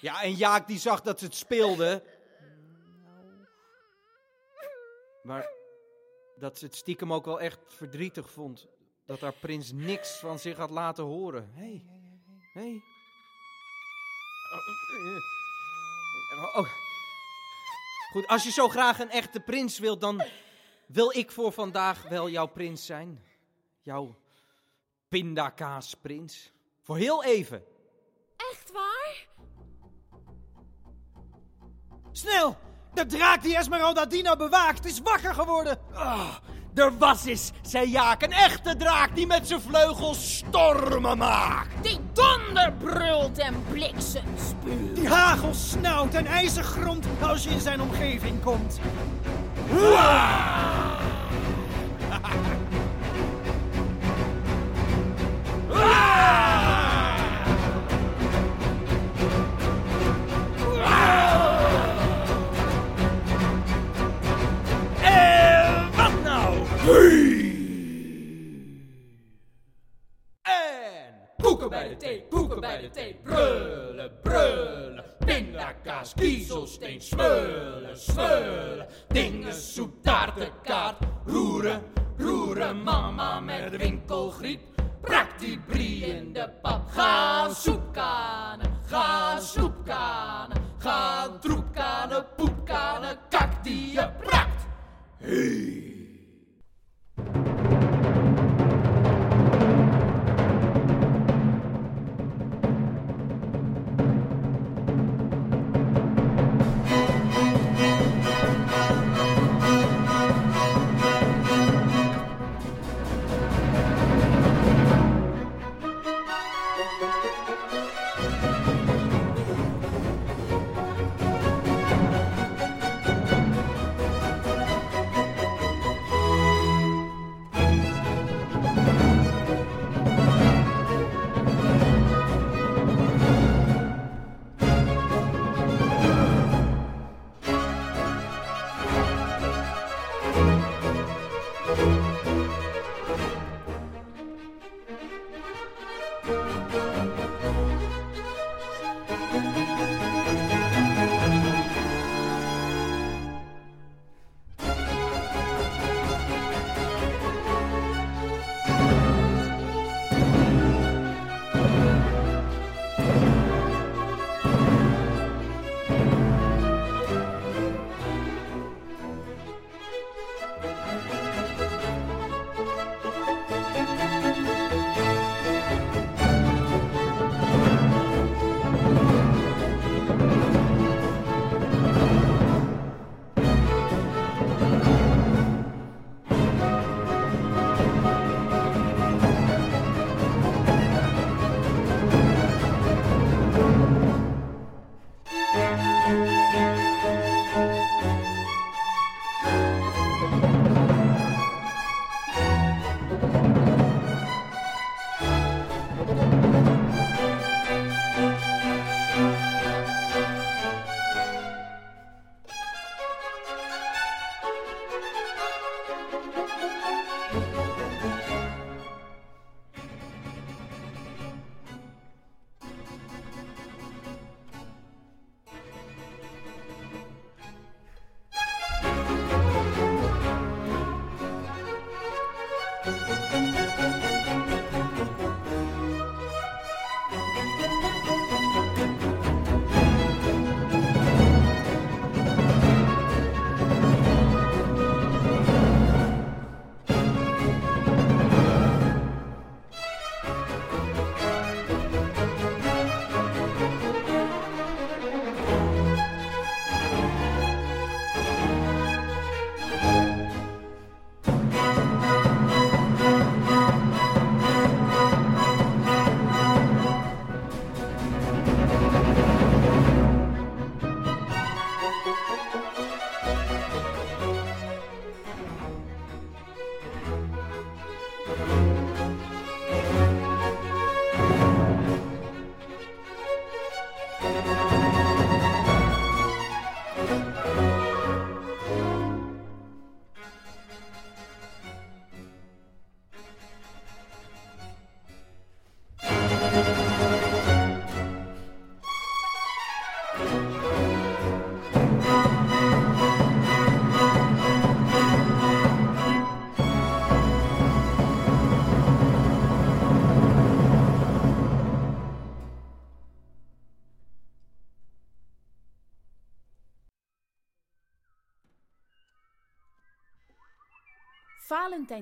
Ja, en Jaak die zag dat ze het speelde. Maar dat ze het stiekem ook wel echt verdrietig vond. Dat haar prins niks van zich had laten horen. Hé, hey. hey. Oh, oh. Goed, als je zo graag een echte prins wilt, dan wil ik voor vandaag wel jouw prins zijn. Jouw pindakaasprins. Voor heel even. Echt waar? Snel! De draak die Esmeralda Dina bewaakt is wakker geworden. Ah, er was eens, zei Jaak, een echte draak die met zijn vleugels stormen maakt. Die donder brult en bliksem spuurt. Die hagel snauwt en ijzer grond als je in zijn omgeving komt. nou? En koeken bij de thee, koeken bij de thee, brullen, brullen. Pindakaas, kiezelsteen, smullen, smullen. Dingen, soep, taartenkaart, roeren, roeren. Mama met winkelgriep, prak die brie in de pap. Gaan soepkanen, gaan soepkanen, gaan troepkanen, poepkanen, kak die je prakt. Valentijn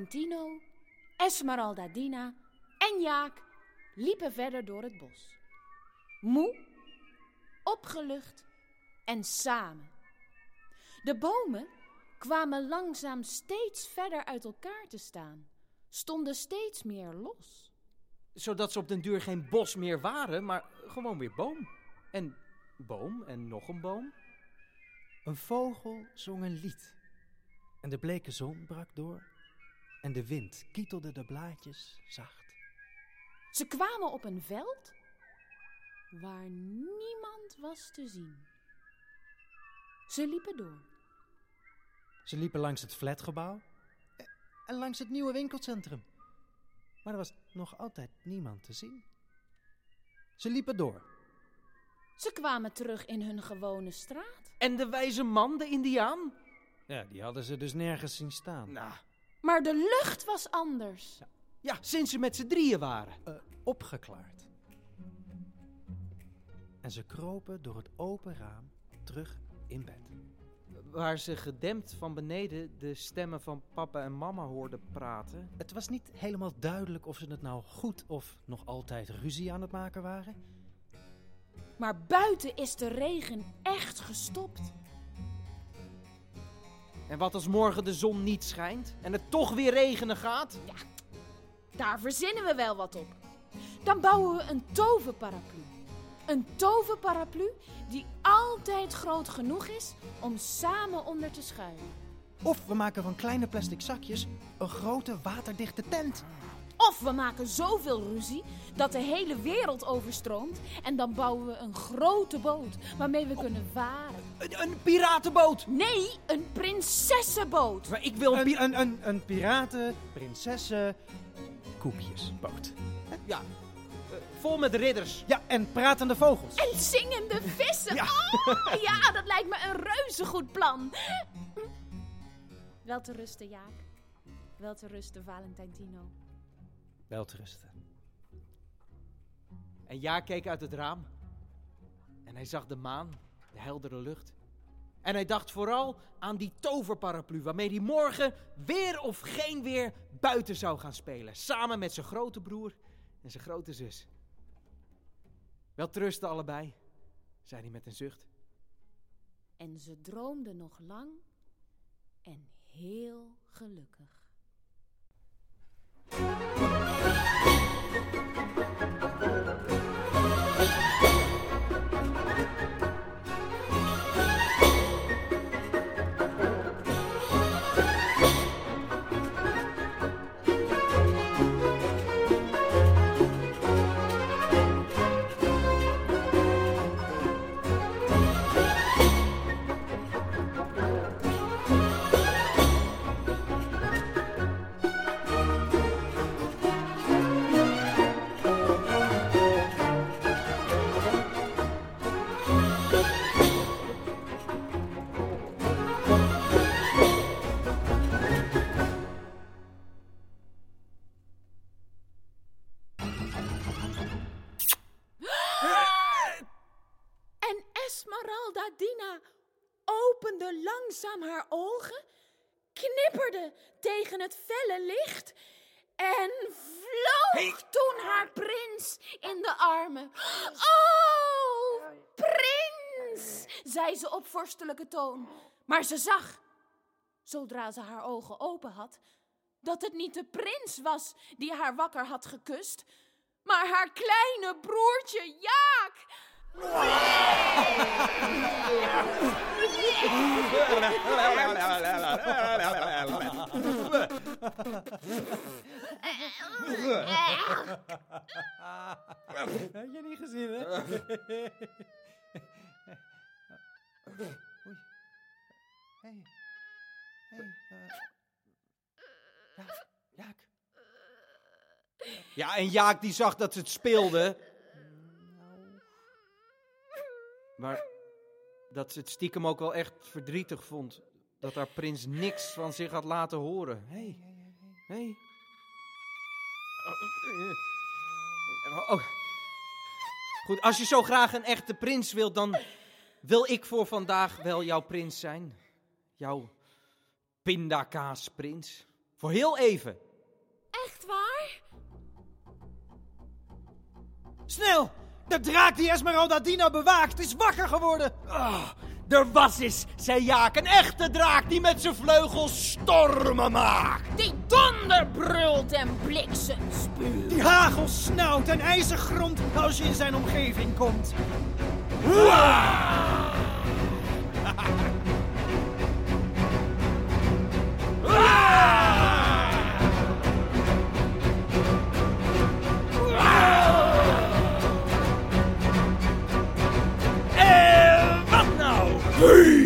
Tino, Esmeralda Dina en Jaak liepen verder door het bos. Moe, opgelucht en samen. De bomen kwamen langzaam steeds verder uit elkaar te staan, stonden steeds meer los. Zodat ze op den duur geen bos meer waren, maar gewoon weer boom. En boom en nog een boom. Een vogel zong een lied. En de bleke zon brak door. En de wind kietelde de blaadjes zacht. Ze kwamen op een veld waar niemand was te zien. Ze liepen door. Ze liepen langs het flatgebouw en langs het nieuwe winkelcentrum. Maar er was nog altijd niemand te zien. Ze liepen door. Ze kwamen terug in hun gewone straat. En de wijze man, de indiaan? Ja, die hadden ze dus nergens zien staan. Nou, Maar de lucht was anders. ja, sinds ze met z'n drieën waren. Eh, opgeklaard. En ze kropen door het open raam terug in bed. Waar ze gedempt van beneden de stemmen van papa en mama hoorden praten. Het was niet helemaal duidelijk of ze het nou goed of nog altijd ruzie aan het maken waren. Maar buiten is de regen echt gestopt. En wat als morgen de zon niet schijnt en het toch weer regenen gaat? Daar verzinnen we wel wat op. Dan bouwen we een toverparaplu. Een toverparaplu die altijd groot genoeg is om samen onder te schuilen. Of we maken van kleine plastic zakjes een grote waterdichte tent. Of we maken zoveel ruzie dat de hele wereld overstroomt en dan bouwen we een grote boot waarmee we kunnen varen. Een, een piratenboot! Nee, een prinsessenboot. Maar ik wil een Een, een, een, een piraten, prinsessen, koekjesboot. Ja, eh, vol met ridders. Ja, en pratende vogels. En zingende vissen. Ja. Oh, ja, dat lijkt me een reuze goed plan. Wel te rusten, Jaak. Wel te rusten, Valentijntino. Wel te rusten. En Ja keek uit het raam. En hij zag de maan, de heldere lucht. En hij dacht vooral aan die toverparaplu waarmee hij morgen weer of geen weer buiten zou gaan spelen. Samen met zijn grote broer en zijn grote zus. Wel trusten allebei, zei hij met een zucht. En ze droomden nog lang en heel gelukkig. Tegen het felle licht en vloog toen haar prins in de armen. Oh, prins, zei ze op vorstelijke toon. Maar ze zag, zodra ze haar ogen open had, dat het niet de prins was die haar wakker had gekust, maar haar kleine broertje Jaak. Had je niet gezien, hè? Oei. Hey. Hey, eh. Ja, Jaak. Ja, en Jaak die zag dat ze het speelde. Maar dat ze het stiekem ook wel echt verdrietig vond. Dat haar prins niks van zich had laten horen. Hé, hey. hey. Oh, oh. Goed, als je zo graag een echte prins wilt, dan wil ik voor vandaag wel jouw prins zijn. Jouw pindakaasprins. Voor heel even. Echt waar? Snel! De draak die Esmeralda Dina bewaakt is wakker geworden. Ah, er was eens, zei Jaak, een echte draak die met zijn vleugels stormen maakt. Die donder brult en bliksem spuurt. Die hagel snauwt en ijzer grondt als je in zijn omgeving komt. En nou?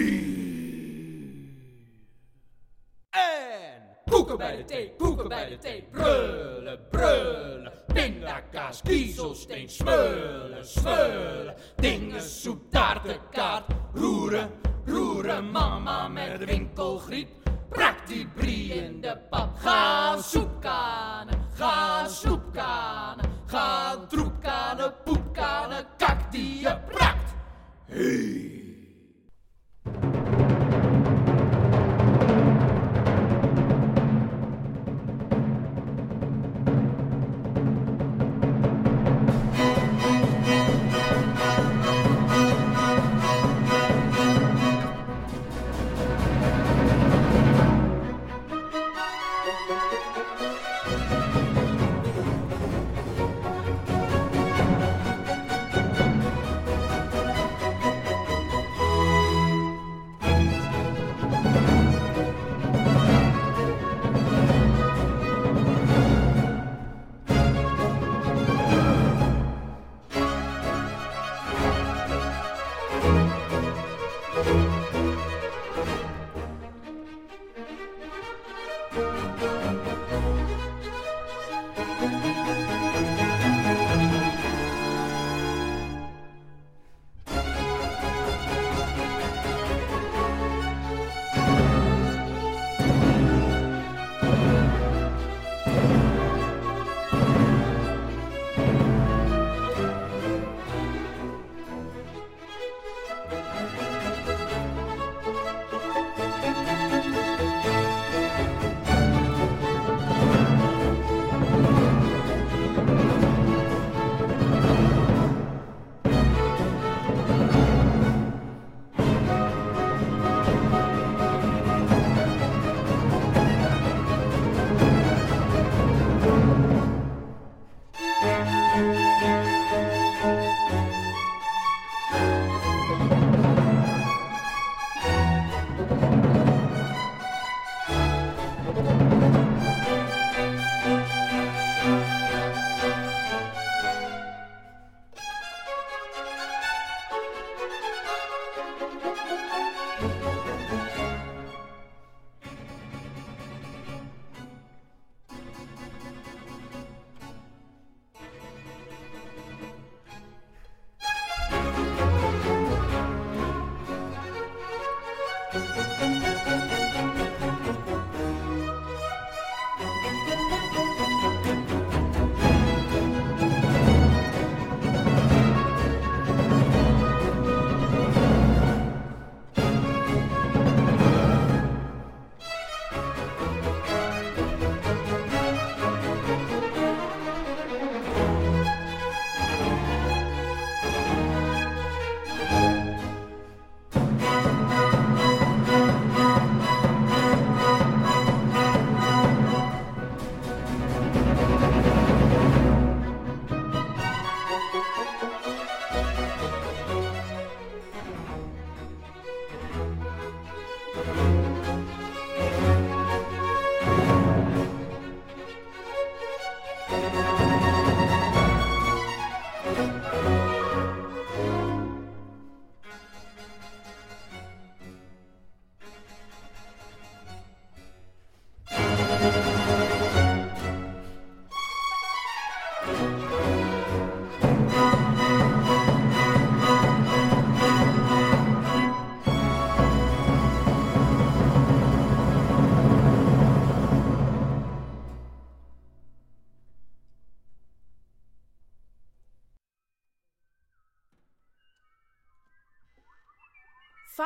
En koeken bij de thee, koeken bij de thee, brullen, brullen. Pindakaas, kiezelsteen, smullen, smullen. Dingen, soep, taarten, kaart, roeren, roeren. Mama met winkelgriep, brak die brie in de pap. Ga soepkanen, ga soepkanen, ga troepkanen, poepkanen, kak die je prakt. Thank you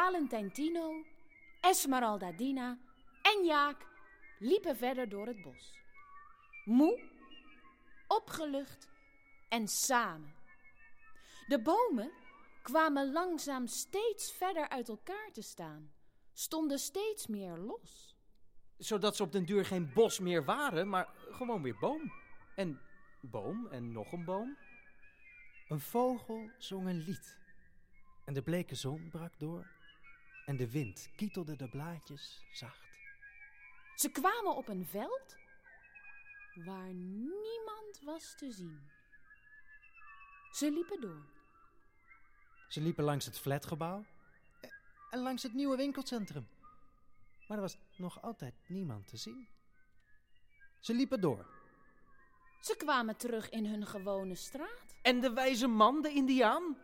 Valentijn Tino, Esmeralda Dina en Jaak liepen verder door het bos. Moe, opgelucht en samen. De bomen kwamen langzaam steeds verder uit elkaar te staan, stonden steeds meer los. Zodat ze op den duur geen bos meer waren, maar gewoon weer boom. En boom en nog een boom. Een vogel zong een lied. En de bleke zon brak door. En de wind kietelde de blaadjes zacht. Ze kwamen op een veld waar niemand was te zien. Ze liepen door. Ze liepen langs het flatgebouw eh, en langs het nieuwe winkelcentrum. Maar er was nog altijd niemand te zien. Ze liepen door. Ze kwamen terug in hun gewone straat. En de wijze man, de indiaan?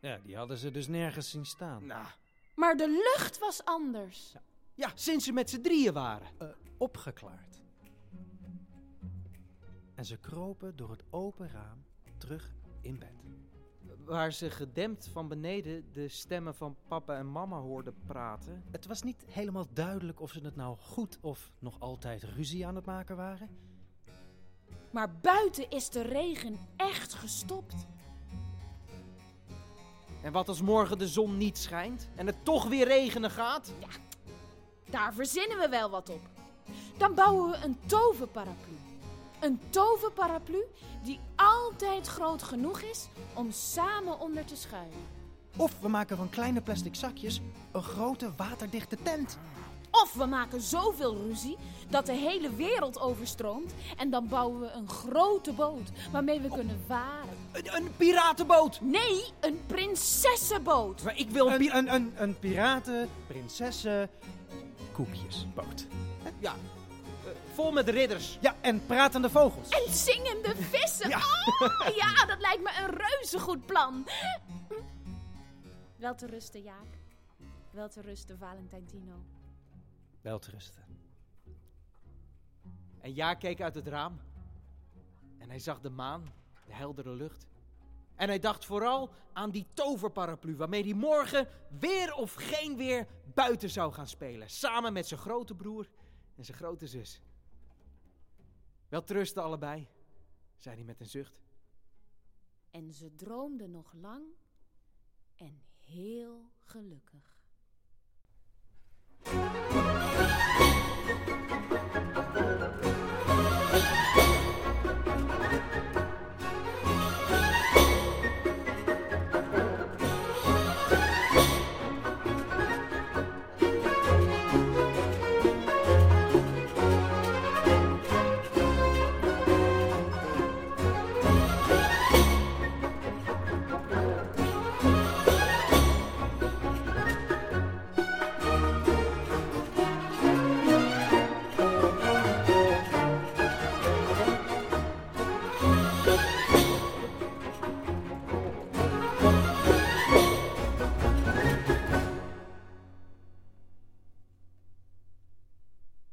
Ja, die hadden ze dus nergens zien staan. Nou, Maar de lucht was anders. ja, sinds ze met z'n drieën waren. Eh, opgeklaard. En ze kropen door het open raam terug in bed. Waar ze gedempt van beneden de stemmen van papa en mama hoorden praten. Het was niet helemaal duidelijk of ze het nou goed of nog altijd ruzie aan het maken waren. Maar buiten is de regen echt gestopt. En wat als morgen de zon niet schijnt en het toch weer regenen gaat? Daar verzinnen we wel wat op. Dan bouwen we een toverparaplu. Een toverparaplu die altijd groot genoeg is om samen onder te schuilen. Of we maken van kleine plastic zakjes een grote waterdichte tent. Of we maken zoveel ruzie dat de hele wereld overstroomt en dan bouwen we een grote boot waarmee we kunnen varen. Een, een piratenboot! Nee, een prinsessenboot. Maar ik wil een, Een, pi- een, een, een piraten, prinsessen, koekjesboot. Ja, eh, vol met ridders. Ja, en pratende vogels. En zingende vissen. Oh, ja, dat lijkt me een reuze goed plan. Wel te rusten, Jaak. Wel te rusten, Valentintino. Wel te rusten. En Ja keek uit het raam. En hij zag de maan, de heldere lucht. En hij dacht vooral aan die toverparaplu waarmee hij morgen weer of geen weer buiten zou gaan spelen. Samen met zijn grote broer en zijn grote zus. Wel trusten allebei, zei hij met een zucht. En ze droomden nog lang en heel gelukkig. Thank you.